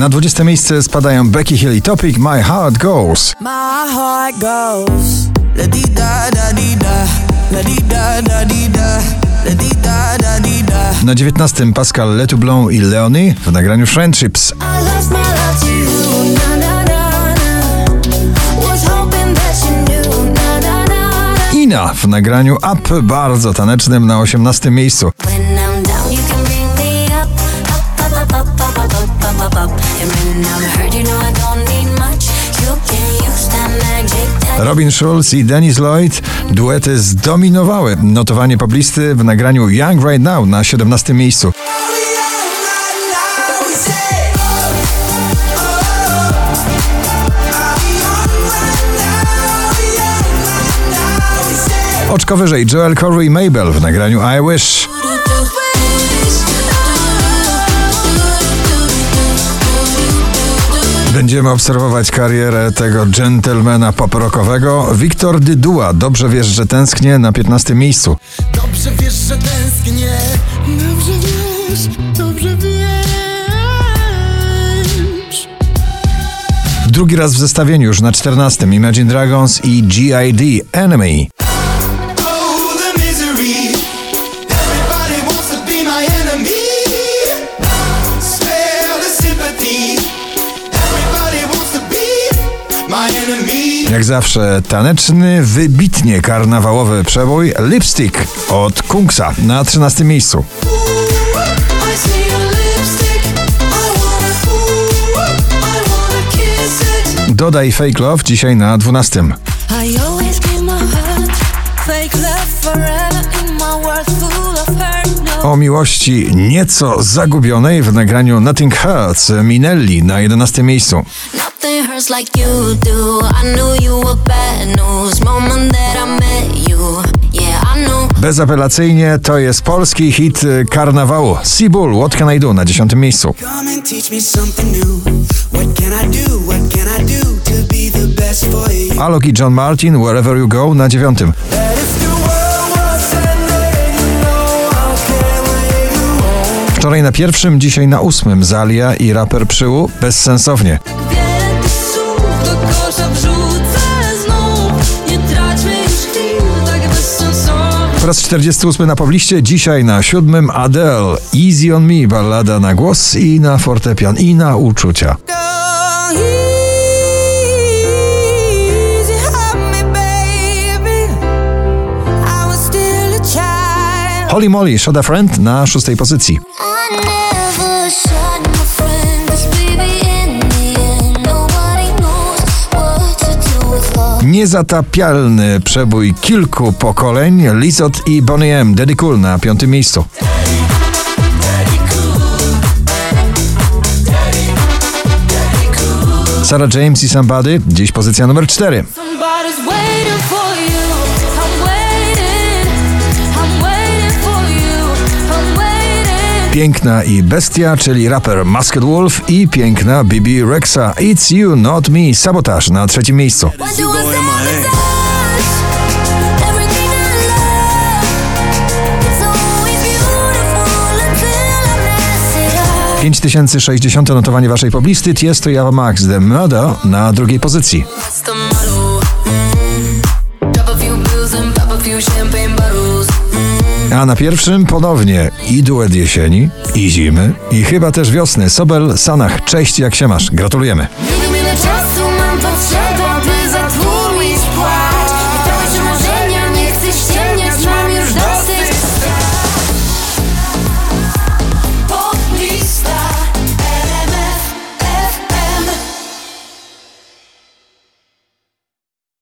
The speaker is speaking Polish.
Na 20 miejsce spadają Becky Hill i Topic My Heart Goes. My heart goes la di da da di da la di da da di da la di da da di da. Na 19 Pascal Letoublon i Leonie w nagraniu Friendships. W nagraniu Up bardzo tanecznym na 18 miejscu. Robin Schulz i Dennis Lloyd duety zdominowały notowanie poblisty w nagraniu Young Right Now na 17 miejscu. Oczko wyżej Joel Corey Mabel w nagraniu I Wish. Będziemy obserwować karierę tego gentlemana pop-rockowego. Wiktor Dydua, dobrze wiesz, że tęsknię na 15 miejscu. Dobrze wiesz, że tęsknię. Dobrze wiesz, dobrze wiesz. Drugi raz w zestawieniu już na 14 Imagine Dragons i GID Enemy. Jak zawsze taneczny, wybitnie karnawałowy przebój Lipstick od Kungsa na 13 miejscu. Dodaj Fake Love dzisiaj na 12. o miłości nieco zagubionej w nagraniu Nothing Hurts Minelli na 11 miejscu. Bezapelacyjnie to jest polski hit karnawału. Seabull, What Can I Do na 10 miejscu. Alok i John Martin, Wherever You Go na 9. Wczoraj na pierwszym, dzisiaj na ósmym Zalia i raper Przyłu bezsensownie. Tak. Po raz 48 na pobliście, dzisiaj na siódmym Adele, Easy On Me, ballada na głos i na fortepian i na uczucia. Holy Moly, Shot a Friend na szóstej pozycji. Niezatapialny przebój kilku pokoleń Lizot i Bonnie M. Daddy Cool na piątym miejscu. Sarah James i Somebody, dziś pozycja numer 4. Piękna i Bestia, czyli raper Masked Wolf i piękna Bibi Rexa. It's You, Not Me, Sabotaż na trzecim miejscu. Pięć tysięcy sześćdziesiąte notowanie waszej poblisty. Jest to Java Max The Murder na drugiej pozycji. A na pierwszym ponownie i duet jesieni, i zimy, i chyba też wiosny. Sobel Sanach, cześć, jak się masz? Gratulujemy.